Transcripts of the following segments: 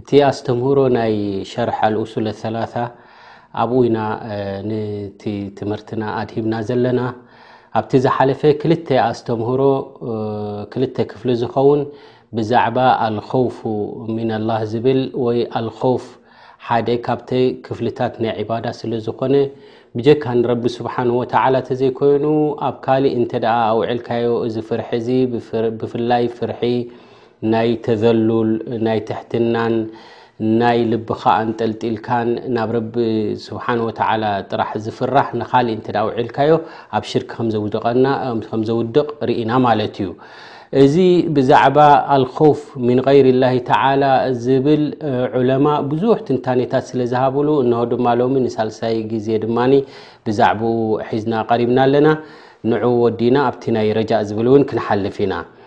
እቲ ኣስተምህሮ ናይ ሸርሕ ኣልኡሱለ ሰላሳ ኣብኡ ኢና ንቲ ትምህርትና ኣድሂብና ዘለና ኣብቲ ዝሓለፈ ክልተ ኣስተምህሮ ክልተ ክፍሊ ዝኸውን ብዛዕባ ኣልኸውፉ ሚንላህ ዝብል ወይ ኣልኸውፍ ሓደ ካብተ ክፍልታት ናይ ዕባዳ ስለ ዝኾነ ብጀካ ንረቢ ስብሓን ወተዓላ ተዘይኮይኑ ኣብ ካልእ እንተ ኣውዕልካዮ እዚ ፍርሒ እዚ ብፍላይ ፍርሒ ናይ ተዘሉል ናይ ትሕትናን ናይ ልብኻ ኣንጠልጢልካን ናብ ረቢ ስብሓን ወተዓላ ጥራሕ ዝፍራሕ ንኻሊእ እንተ ኣውዒልካዮ ኣብ ሽርክ ከምዘውድቐና ከምዘውድቕ ርኢና ማለት እዩ እዚ ብዛዕባ ኣልኮፍ ምን غይር ላه ተላ ዝብል ዑለማ ብዙሕ ትንታኔታት ስለ ዝሃብሉ እንሆ ድማ ሎሚ ንሳልሳይ ግዜ ድማ ብዛዕባኡ ሒዝና ቀሪብና ኣለና ንዑ ወዲና ኣብቲ ናይ ረጃእ ዝብል እውን ክንሓልፍ ኢና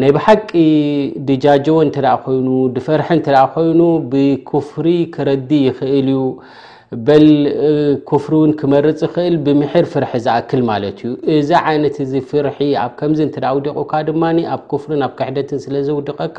ናይ ብሓቂ ድጃጆ እንተ ኮይኑ ድፈርሐ እንተ ኮይኑ ብኩፍሪ ክረዲ ይኽእል እዩ በል ኩፍሪ እውን ክመርፅ ይኽእል ብምሕር ፍርሒ ዝኣክል ማለት እዩ እዚ ዓይነት እዚ ፍርሒ ኣብ ከምዚ እንተ ውዲቑካ ድማ ኣብ ኩፍርን ኣብ ክሕደትን ስለ ዘውድቐካ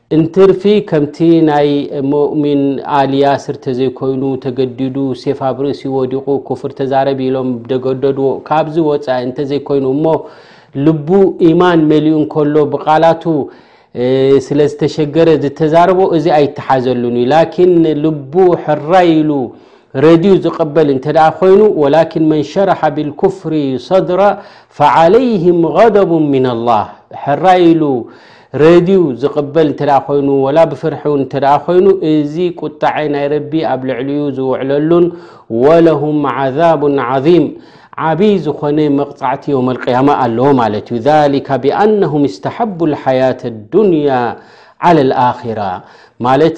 እንትርፊ ከምቲ ናይ ሙእሚን ኣሊ ያስር ተዘይኮይኑ ተገዲዱ ሴፍ ኣብ ርእሲ ወዲቑ ኩፍር ተዛረብ ኢሎም ደገደድዎ ካብዚ ወፃኢ እንተዘይኮይኑ እሞ ልቡ ኢማን መሊኡ እንከሎ ብቓላቱ ስለ ዝተሸገረ ዝተዛረቦ እዚ ኣይተሓዘሉን እዩ ላኪን ልቡ ሕራይ ኢሉ ረድዩ ዝቐበል እንተደኣ ኮይኑ ወላኪን መን ሸረሐ ብልኩፍሪ ሰድራ ፈዓለይህም غደቡ ምን ኣላህ ሕራይ ኢሉ ረድዩ ዝቕበል እንተ ኮይኑ ወላ ብፍርሒ እውን እተ ኮይኑ እዚ ቁጣዐ ናይ ረቢ ኣብ ልዕሊኡ ዝውዕለሉን ወለሁም ዓዛቡ ዓظም ዓብይ ዝኾነ መቕፃዕቲ ዮም ኣልቅያማ ኣለዎ ማለት እዩ ሊካ ብኣነሁም እስተሓቡ ሓያት ኣዱንያ ዓለ ልኣራ ማለት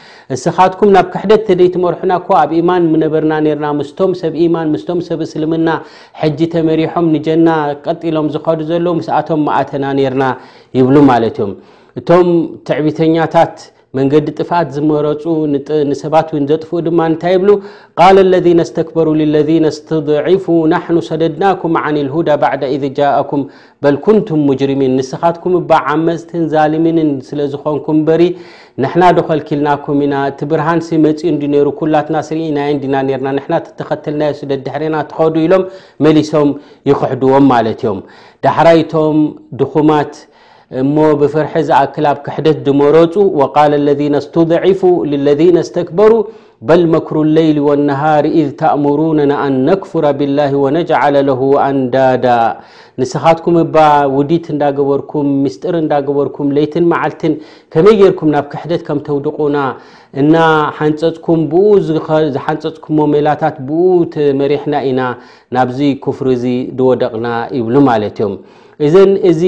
እስኻትኩም ናብ ክሕደት ተደይትመርሑና እኮ ኣብ ኢማን ምነበርና ኔርና ምስቶም ሰብ ኢማን ምስቶም ሰብ እስልምና ሕጂ ተመሪሖም ንጀና ቀጥ ኢሎም ዝኸዱ ዘለዉ ምስኣቶም ምኣተና ኔርና ይብሉ ማለት እዮም እቶም ትዕቢተኛታት መንገዲ ጥፍኣት ዝመረፁ ንሰባት ውን ዘጥፍኡ ድማ እንታይ ይብሉ ቃል ለذነ ስተክበሩ ለذነ ስትضዒፉ ናሕኑ ሰደድናኩም ዓን ልሁዳ ባዕዳ ኢذ ጃእኩም በል ኩንቱም ሙጅሪሚን ንስኻትኩም እባ ዓመፅትን ዛልሚንን ስለ ዝኾንኩም በሪ ንሕና ዶ ኸልኪልናኩም ኢና እቲ ብርሃን ሲ መፂኡ እንዲ ነይሩ ኩላትና ስርኢናዮ እንዲና ነርና ንሕና ተተኸተልናዮ ሲ ደድሕሬና ትኸዱ ኢሎም መሊሶም ይኽሕድዎም ማለት እዮም ዳሕራይቶም ድኹማት እሞ ብፍርሒ ዝኣክል ኣብ ክሕደት ድመረፁ ወቃለ ለذነ ስትضዒፉ ልለذነ ስተክበሩ በል መክሩ ለይሊ ወነሃር ኢዝ ተእሙሩነና ኣን ነክፍረ ቢላሂ ወነጅዓለ ለሁ ኣንዳዳ ንስኻትኩም እባ ውዲት እንዳገበርኩም ምስጢር እንዳገበርኩም ለይትን መዓልትን ከመይ ጌርኩም ናብ ክሕደት ከም ተውድቑና እና ሓንፀፅኩም ብኡ ዝሓንፀፅኩሞ ሜላታት ብኡ ተመሪሕና ኢና ናብዚ ኩፍሪ እዚ ዝወደቕና ይብሉ ማለት እዮም እዘን እዚ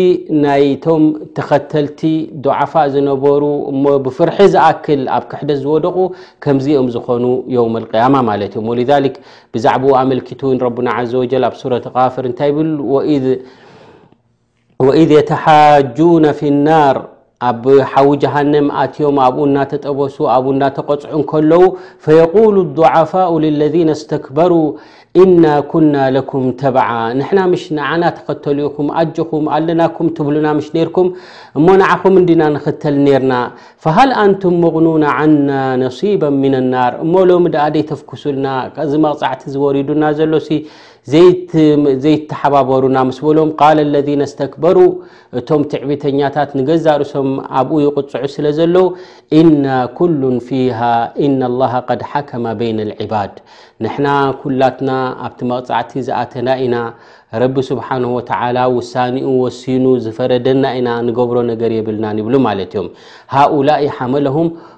ናይቶም ተኸተልቲ ዱዓፋእ ዝነበሩ እሞ ብፍርሒ ዝኣክል ኣብ ክሕደት ዝወደቑ ከምዚኦም ዝኾኑ የውም ኣልቅያማ ማለት እዮም። ወሊዛሊክ ብዛዕብኡ ኣመልኪቱ እውን ረቡና ዓዘ ወጀል ኣብ ሱረት ቃፍር እንታይ ይብል ወኢዝ ወኢዝ የተሓጁነ ፊ ናር ኣብ ሓዊ ጀሃነም ኣትዮም ኣብኡ እናተጠበሱ ኣብኡ እናተቐፅዑ እንከለዉ ፈየቁሉ ዱዓፋኡ ልለዚነ እስተክበሩ እና ኩና ለኩም ተብዓ ንሕና ምሽ ንዓና ተኸተሉ ኢኹም ኣጆኹም ኣለናኩም ትብሉና ምሽ ነርኩም እሞ ንዓኹም እንዲና ንኽተል ነርና ፈሃል ኣንቱም መቕኑና ዓና ነሲበ ምንናር እሞ ሎሚ ደኣ ደይተፍኩሱልና እዚ መቕፃዕቲ ዝወሪዱና ዘሎሲ ዘይትሓባበሩና ምስ በሎም ቃለ ለذነ ስተክበሩ እቶም ትዕቢተኛታት ንገዛ ርእሶም ኣብኡ ይቕፅዑ ስለ ዘለዉ እና ኩሉን ፊሃ እና ላሃ ቀድ ሓከመ በይን ልዕባድ ንሕና ኩላትና ኣብቲ መቕፃዕቲ ዝኣተና ኢና ረቢ ስብሓን ወተዓላ ውሳኒኡ ወሲኑ ዝፈረደና ኢና ንገብሮ ነገር የብልናን ይብሉ ማለት እዮም ሃኡላ ሓመለሁም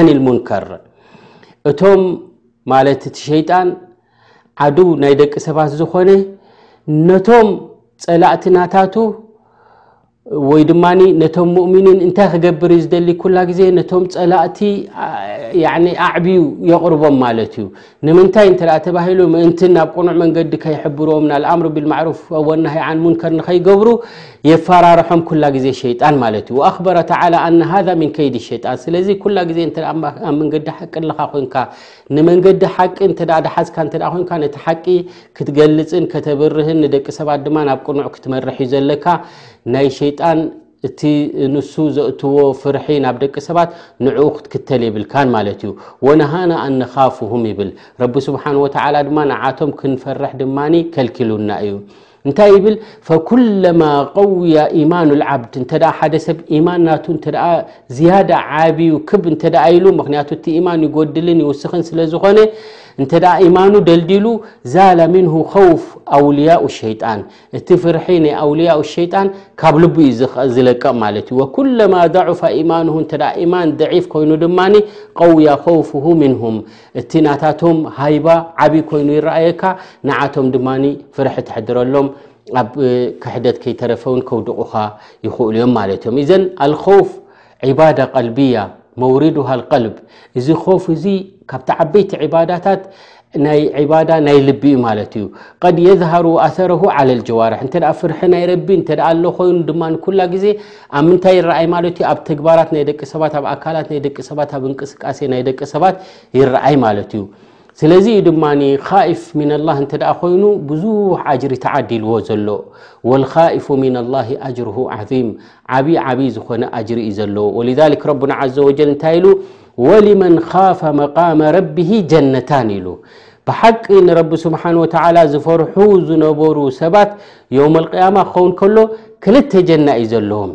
ዓኒል ሙንከር እቶም ማለት እቲ ሸይጣን ዓድው ናይ ደቂ ሰባት ዝኾነ ነቶም ፀላእቲ ናታቱ ወይ ድማ ነቶም ሙእምኒን እንታይ ክገብር እዩ ዝደሊ ኩላ ግዜ ነቶም ፀላእቲ ኣዕብዩ የቕርቦም ማለት እዩ ንምንታይ እንተ ተባሂሉ ምእንቲ ናብ ቅኑዕ መንገዲ ከይሕብሮም ናልኣምር ብልማዕሩፍ ወናሂ ዓን ሙንከር ንኸይገብሩ የፈራርሖም ኩላ ግዜ ሸይጣን ማለት እዩ ኣክበረ ተላ ኣና ሃ ምን ከይዲ ሸጣን ስለዚ ኩላ ግዜ ኣብ መንገዲ ሓቂ ኣለኻ ኮንካ ንመንገዲ ሓቂ እተ ድሓዝካ እተ ኮንካ ነቲ ሓቂ ክትገልፅን ከተብርህን ንደቂ ሰባት ድማ ናብ ቅኑዕ ክትመርሕ እዩ ዘለካ ናይ ሸጣን እቲ ንሱ ዘእትዎ ፍርሒ ናብ ደቂ ሰባት ንዕኡ ክትክተል የብልካን ማለት እዩ ወነሃና ኣንኻፍሁም ይብል ረቢ ስብሓን ወተላ ድማ ንዓቶም ክንፈርሕ ድማ ከልኪሉና እዩ እንታይ ይብል ፈኩለማ ቀውያ ኢማኑ ልዓብድ እንተ ሓደ ሰብ ኢማን ናቱ እተ ዝያዳ ዓብዩ ክብ እንተ ኢሉ ምክንያቱ እቲ ኢማን ይጎድልን ይውስኽን ስለ ዝኾነ እንተ ኢማኑ ደልዲሉ ዛላ ምንሁ ከውፍ ኣውልያኡ ሸይጣን እቲ ፍርሒ ናይ ኣውልያኡ ሸይጣን ካብ ልቡ እዩ ዝለቅቕ ማለት እዩ ወኩለማ ضዑፋ ኢማኑሁ እንተ ኢማን ضዒፍ ኮይኑ ድማ ቀውያ ኸውፍሁ ምንሁም እቲ ናታቶም ሃይባ ዓብይ ኮይኑ ይረኣየካ ንዓቶም ድማ ፍርሒ ተሕድረሎም ኣብ ክሕደት ከይተረፈውን ከውድቑኻ ይኽእሉ እዮም ማለት እዮም እዘን ኣልኸውፍ ዒባዳ ቀልብያ መውሪዱሃ ኣልቀልብ እዚ ኮፍ እዚ ካብቲ ዓበይቲ ዕባዳታት ናይ ዕባዳ ናይ ልቢ እዩ ማለት እዩ ቀድ የዝሃሩ ኣሰረሁ ዓለ ልጀዋርሕ እንተ ፍርሒ ናይ ረቢ እንተ ኣሎ ኮይኑ ድማ ኩላ ግዜ ኣብ ምንታይ ይረኣይ ማለት እዩ ኣብ ተግባራት ናይ ደቂ ሰባት ኣብ ኣካላት ናይ ደቂ ሰባት ኣብ እንቅስቃሴ ናይ ደቂ ሰባት ይረኣይ ማለት እዩ ስለዚ እዩ ድማ ኻኢፍ ሚና ላህ እንተ ደኣ ኮይኑ ብዙሕ ኣጅሪ ተዓዲልዎ ዘሎ ወልኻኢፉ ሚና ላሂ ኣጅርሁ ዓዚም ዓብዪ ዓብዪ ዝኾነ ኣጅሪ እዩ ዘለዎ ወሊዛሊክ ረቡና ዓዘ ወጀል እንታይ ኢሉ ወሊመን ኻፈ መቃመ ረቢሂ ጀነታን ኢሉ ብሓቂ ንረቢ ስብሓን ወተዓላ ዝፈርሑ ዝነበሩ ሰባት የውመልቅያማ ክኸውን ከሎ ክልተ ጀና እዩ ዘለዎም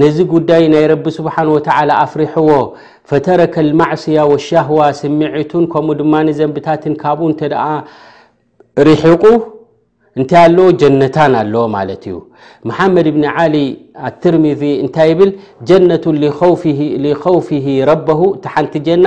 ነዚ ጉዳይ ናይ ረቢ ስብሓን ወተዓላ ኣፍሪሕዎ ፈተረ ከልማዕስያ ወሻህዋ ስምዒቱን ከምኡ ድማ ዘንብታትን ካብኡ እንተ ሪሒቑ እንታይ ኣለዎ ጀነታን ኣለዎ ማለት እዩ መሓመድ ብኒ ዓሊ ኣትርሚዚ እንታይ ይብል ጀነቱ ሊከውፊሂ ረበሁ እቲ ሓንቲ ጀና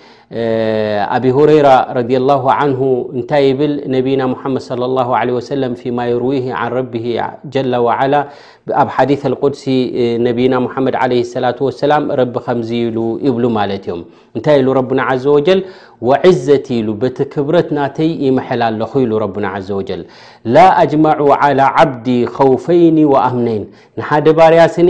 أبيهريرة رضي الله عنه نت يبل نبينا محمد صلى الله عليه وسلم فيما يرويه عن ربه جل وعلى اب حديث القدس نبينا محمد عليه الصلاة والسلام رب مز بل م يم ن ل ربنا عز وجل وعزت ل بت كبرت ناتي يمحل ل ل ربنا عز وجل لا أجمع على عبدي خوفين وأمنين نحد بري سن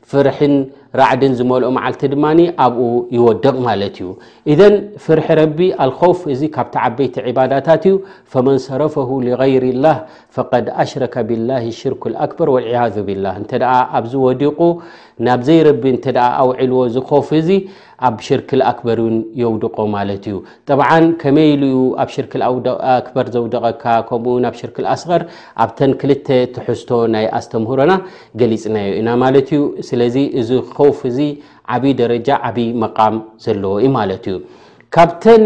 ፍርሕን ራዕድን ዝመልኦ መዓልቲ ድማ ኣብኡ ይወድቕ ማለት እዩ እዘን ፍርሒ ረቢ ኣልኮፍ እዚ ካብቲ ዓበይቲ ዕባዳታት እዩ ፈመን ሰረፈሁ ልغይር ላህ ፈቀድ ኣሽረከ ብላ ሽርክ ኣክበር ወልዕያዙ ብላ እንተ ኣብዚ ወዲቑ ናብ ዘይረቢ እንተ ኣውዕልዎ ዝኮፍ እዚ ኣብ ሽርክል ኣክበር ውን የውድቆ ማለት እዩ ጠብዓን ከመይ ኢሉ ዩ ኣብ ሽርክል ኣክበር ዘውደቐካ ከምኡ ውን ኣብ ሽርክል ኣስቐር ኣብተን ክልተ ትሕዝቶ ናይ ኣስተምህሮና ገሊፅናዮ ኢና ማለት እዩ ስለዚ እዚ ከውፍ እዚ ዓብይ ደረጃ ዓብይ መቃም ዘለዎ እዩ ማለት እዩ ካብተን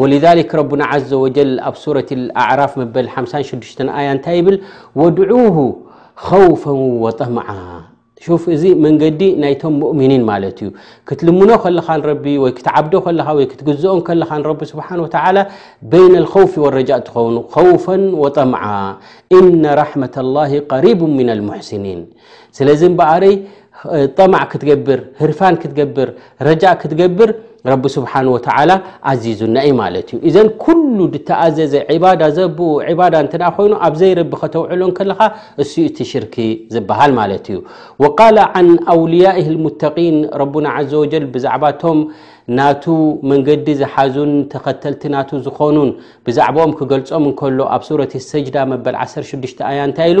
ወሊዛሊክ ረቡና ዓዘ ወጀል ኣብ ሱረት ኣዕራፍ መበል ሓምሳን ሽዱሽተን ኣያ እንታይ ይብል ወድዑሁ ኸውፈን ወጠምዓ ሹፍ እዚ መንገዲ ናይቶም ሙእምኒን ማለት እዩ ክትልምኖ ከለኻ ንረቢ ወይ ክትዓብዶ ከለኻ ወይ ክትግዝኦ ከለኻ ንረቢ ስብሓን ወተዓላ በይነ ልከውፊ ወረጃእ ትኸውን ከውፈን ወጠምዓ እነ ራሕመት ላሂ ቀሪቡ ምና ልሙሕስኒን ስለዚ እምበኣረይ ጠማዕ ክትገብር ህርፋን ክትገብር ረጃእ ክትገብር ረቢ ስብሓን ወተላ ኣዚዙና ዩ ማለት እዩ እዘን ኩሉ ድተኣዘዘ ዕባዳ ዘብኡ ዕባዳ እንተ ኮይኑ ኣብዘይ ረቢ ከተውዕሎ ከለኻ እሱ እቲ ሽርክ ዝበሃል ማለት እዩ ወቃል ዓን ኣውልያ ልሙተቒን ረቡና ዘ ወጀል ብዛዕባ ቶም ናቱ መንገዲ ዝሓዙን ተኸተልቲ ናቱ ዝኾኑን ብዛዕባኦም ክገልጾም እንከሎ ኣብ ሱረት ሰጅዳ መበል 16 ኣያ እንታይ ኢሉ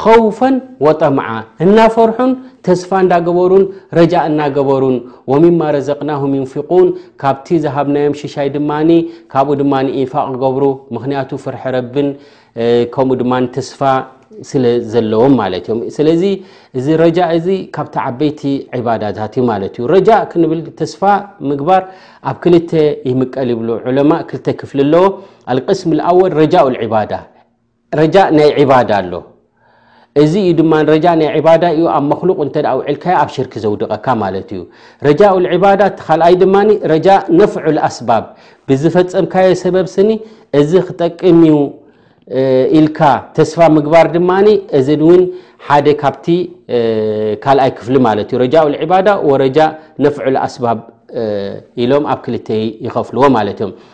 ኸውፈን ወጠምዓ እናፈርሑን ተስፋ እንዳገበሩን ረጃእ እናገበሩን ወሚማ ረዘቅናሁም ዩንፊቁን ካብቲ ዝሃብናዮም ሽሻይ ድማ ካብኡ ድማ ኢንፋቅ ክገብሩ ምክንያቱ ፍርሒ ረብን ከምኡ ድማ ተስፋ ስለ ዘለዎም ማለት እዮም ስለዚ እዚ ረጃእ እዚ ካብቲ ዓበይቲ ዕባዳታት እዩ ማለት እዩ ረጃእ ክንብል ተስፋ ምግባር ኣብ ክልተ ይምቀል ይብሉ ዑለማ ክልተ ክፍሊ ኣለዎ ኣልቅስሚ ልኣወል ረጃኡ ልዕባዳ ረጃእ ናይ ዒባዳ ኣሎ እዚ እዩ ድማ ረጃእ ናይ ዒባዳ እዩ ኣብ መክሉቅ እንተ ውዒልካዮ ኣብ ሽርክ ዘውድቀካ ማለት እዩ ረጃኡ ዒባዳ እቲ ካልኣይ ድማ ረጃ ነፍዑ ኣስባብ ብዝፈፀምካዮ ሰበብ ስኒ እዚ ክጠቅም እዩ ኢልካ ተስፋ ምግባር ድማ እዚ እውን ሓደ ካብቲ ካልኣይ ክፍሊ ማለት እዩ ረጃኡ ዒባዳ ወረጃ ነፍዑ ኣስባብ ኢሎም ኣብ ክልተ ይኸፍልዎ ማለት እዮም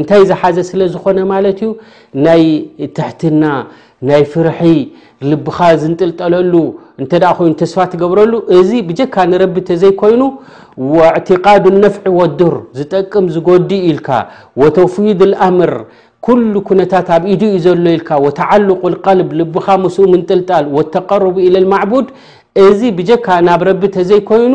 እንታይ ዝሓዘ ስለ ዝኾነ ማለት እዩ ናይ ትሕትና ናይ ፍርሒ ልብኻ ዝንጥልጠለሉ እንተ ኮይኑ ተስፋ ትገብረሉ እዚ ብጀካ ንረቢ እተዘይኮይኑ ወእዕትቃዱ ነፍዒ ወዱር ዝጠቅም ዝጎዲ ኢልካ ወተፍዊድ ኣምር ኩሉ ኩነታት ኣብ ኢዱ እዩ ዘሎ ኢልካ ወተዓልቁ ቀልብ ልብኻ ምስ ምንጥልጣል ወተቀርቡ ኢለ ማዕቡድ እዚ ብጀካ ናብ ረቢ እተዘይኮይኑ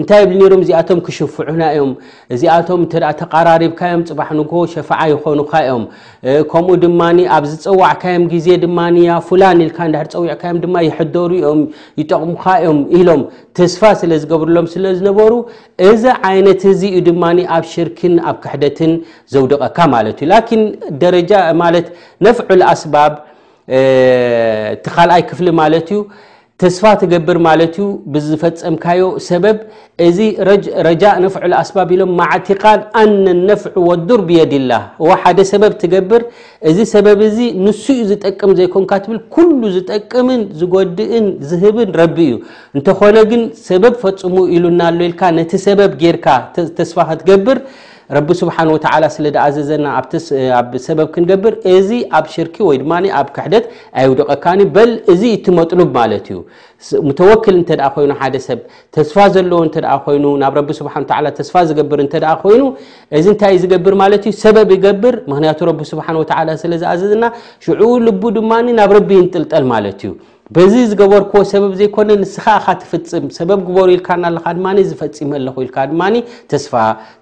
እንታይ ይብሉ ነይሮም እዚኣቶም ክሽፍዑና እዮም እዚኣቶም እተ ተቃራሪብካዮም ፅባሕ ንግ ሸፈዓ ይኮኑካ እዮም ከምኡ ድማ ኣብ ዝፀዋዕካዮም ግዜ ድማ ያ ፍላን ኢልካ እዳ ፀዊዕካዮም ድማ ይሕደሩ እዮም ይጠቕሙካ እዮም ኢሎም ተስፋ ስለ ዝገብርሎም ስለ ዝነበሩ እዚ ዓይነት እዚ እዩ ድማ ኣብ ሽርክን ኣብ ክሕደትን ዘውድቐካ ማለት እዩ ላኪን ደረጃ ማለት ነፍዑ ኣስባብ እቲ ካልኣይ ክፍሊ ማለት እዩ ተስፋ ትገብር ማለት እዩ ብዝፈፀምካዮ ሰበብ እዚ ረጃእ ነፍዑ ኣስባብ ኢሎም ማዕቲቃድ ኣነ ነፍዑ ወዱር ብየድላ እ ሓደ ሰበብ ትገብር እዚ ሰበብ እዚ ንሱ ዩ ዝጠቅም ዘይኮንካ ትብል ኩሉ ዝጠቅምን ዝጎድእን ዝህብን ረቢ እዩ እንተኾነ ግን ሰበብ ፈፅሙ ኢሉና ኣሎ ኢልካ ነቲ ሰበብ ጌርካ ተስፋ ክትገብር ረቢ ስብሓን ወተዓላ ስለ ድኣዘዘና ኣብቲ ኣብ ሰበብ ክንገብር እዚ ኣብ ሽርኪ ወይ ድማ ኣብ ክሕደት ኣይውድቐካኒ በል እዚ እቲ መጥሉብ ማለት እዩ ሙተወክል እንተ ኮይኑ ሓደ ሰብ ተስፋ ዘለዎ እንተ ኮይኑ ናብ ረቢ ስብሓን ተላ ተስፋ ዝገብር እንተ ኮይኑ እዚ እንታይ እዩ ዝገብር ማለት እዩ ሰበብ ይገብር ምክንያቱ ረቢ ስብሓን ወተላ ስለ ዝኣዘዝና ሽዑ ልቡ ድማ ናብ ረቢ ይንጥልጠል ማለት እዩ በዚ ዝገበርክዎ ሰበብ ዘይኮነ ንስኻ ኢኻ ትፍጽም፣ ሰበብ ግበሩ ኢልካና ኣለኻ ድማ እዚ ፈጺመ ኣለኹ ኢልካ ድማ ተስፋ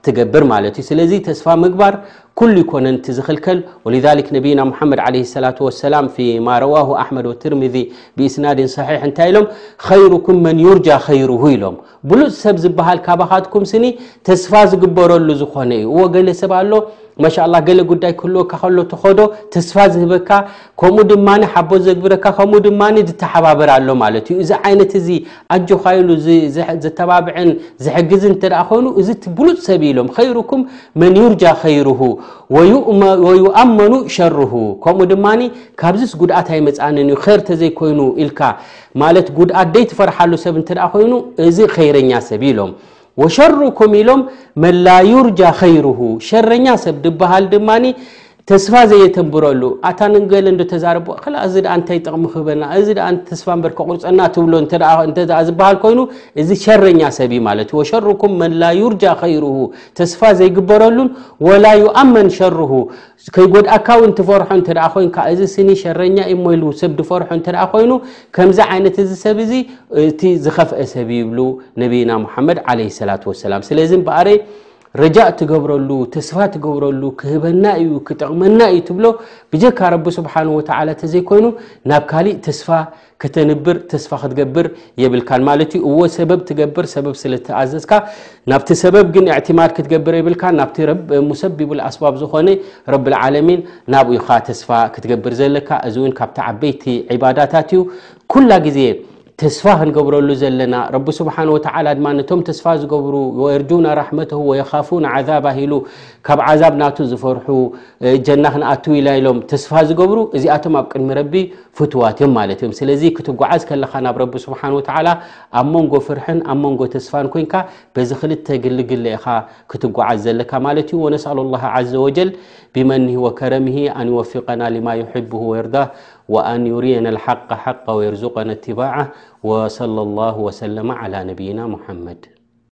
ትገብር ማለት እዩ። ስለዚ ተስፋ ምግባር ኩሉ ኣይኮነን እቲ ዝኽልከል። ወሊዛሊክ ነቢይና ሙሓመድ ዓለይሂ ሰላቱ ወሰላም ፊማ ረዋሁ ኣሕመድ ወትርሚዚ ብኢስናድን ሰሒሕ እንታይ ኢሎም? ኸይሩኩም መን ዩርጃ ኸይሩሁ ኢሎም። ብሉጽ ሰብ ዝበሃል ካባኻትኩም ስኒ ተስፋ ዝግበረሉ ዝኾነ እዩ እዎ ገለ ሰብ ኣሎ ማሻላ ገለ ጉዳይ ክህልወካ ከሎ ተኸዶ ተስፋ ዝህበካ ከምኡ ድማ ሓቦ ዘግብረካ ከምኡ ድማ ዝተሓባበር ኣሎ ማለት እዩ እዚ ዓይነት እዚ ኣጆኻ ኢሉ ዘተባብዕን ዝሕግዝ እንተ ኮይኑ እዚ ብሉፅ ሰብ ኢሎም ኸይሩኩም መን ዩርጃ ኸይርሁ ወዩኣመኑ ሸርሁ ከምኡ ድማ ካብዚስ ጉድኣት ኣይመፃንን እዩ ኸር ተዘይኮይኑ ኢልካ ማለት ጉድኣት ደይትፈርሓሉ ሰብ እንተ ኮይኑ እዚ ኸይረኛ ሰብ እዩ ኢሎም ወሸሩኩም ኢሎም መላዩርጃ ኸይሩሁ ሸረኛ ሰብ ድበሃል ድማ ተስፋ ዘየተንብረሉ ኣታ ንገለ እንዶ ተዛረቦ ክላ እዚ ደኣ እንታይ ጥቕሚ ክህበና እዚ ደኣ ተስፋ እምበር ከቑርፀና ትብሎ እንተ ዝበሃል ኮይኑ እዚ ሸረኛ ሰብ እዩ ማለት እዩ ወሸሩኩም መን ላ ዩርጃ ኸይሩሁ ተስፋ ዘይግበረሉን ወላ ዩኣመን ሸሩሁ ከይጎድኣካ ውን ትፈርሖ እንተ ኮይንካ እዚ ስኒ ሸረኛ እዩሞ ኢሉ ሰብ ዝፈርሖ እንተ ኮይኑ ከምዚ ዓይነት እዚ ሰብ እዚ እቲ ዝኸፍአ ሰብ ይብሉ ነብይና ሙሓመድ ዓለ ሰላት ወሰላም ስለዚ በኣረይ ረጃእ ትገብረሉ ተስፋ ትገብረሉ ክህበና እዩ ክጠቕመና እዩ ትብሎ ብጀካ ረቢ ስብሓን ወተላ ተዘይኮይኑ ናብ ካሊእ ተስፋ ከተንብር ተስፋ ክትገብር የብልካን ማለት እዩ እዎ ሰበብ ትገብር ሰበብ ስለተኣዘዝካ ናብቲ ሰበብ ግን እዕትማድ ክትገብር የብልካ ናብቲ ሙሰቢቡ ኣስባብ ዝኾነ ረብልዓለሚን ናብኡ ኢኻ ተስፋ ክትገብር ዘለካ እዚ እውን ካብቲ ዓበይቲ ዕባዳታት እዩ ኩላ ግዜ ተስፋ ክንገብረሉ ዘለና ረቢ ስብሓን ወተላ ድማ ነቶም ተስፋ ዝገብሩ ወርጁና ራሕመተ ወየኻፉን ዓዛብ ኣሂሉ ካብ ዓዛብ ናቱ ዝፈርሑ ጀና ክንኣትው ኢላ ኢሎም ተስፋ ዝገብሩ እዚኣቶም ኣብ ቅድሚ ረቢ ፍትዋት እዮም ማለት እዮም ስለዚ ክትጓዓዝ ከለኻ ናብ ረቢ ስብሓን ወተዓላ ኣብ መንጎ ፍርሕን ኣብ መንጎ ተስፋን ኮንካ በዚ ክልተ ግልግለ ኢኻ ክትጓዓዝ ዘለካ ማለት እዩ ወነስኣሉ ላ ዘ ወጀል ብመንሂ ወከረምሂ ኣን ይወፊቀና ልማ ይሕብ ወርዳ ወኣን ዩርየና ልሓቃ ሓቃ ወየርዙቀነ እትባዓ ወሰለ ላሁ ወሰለማ ዓላ ነብይና ሙሓመድ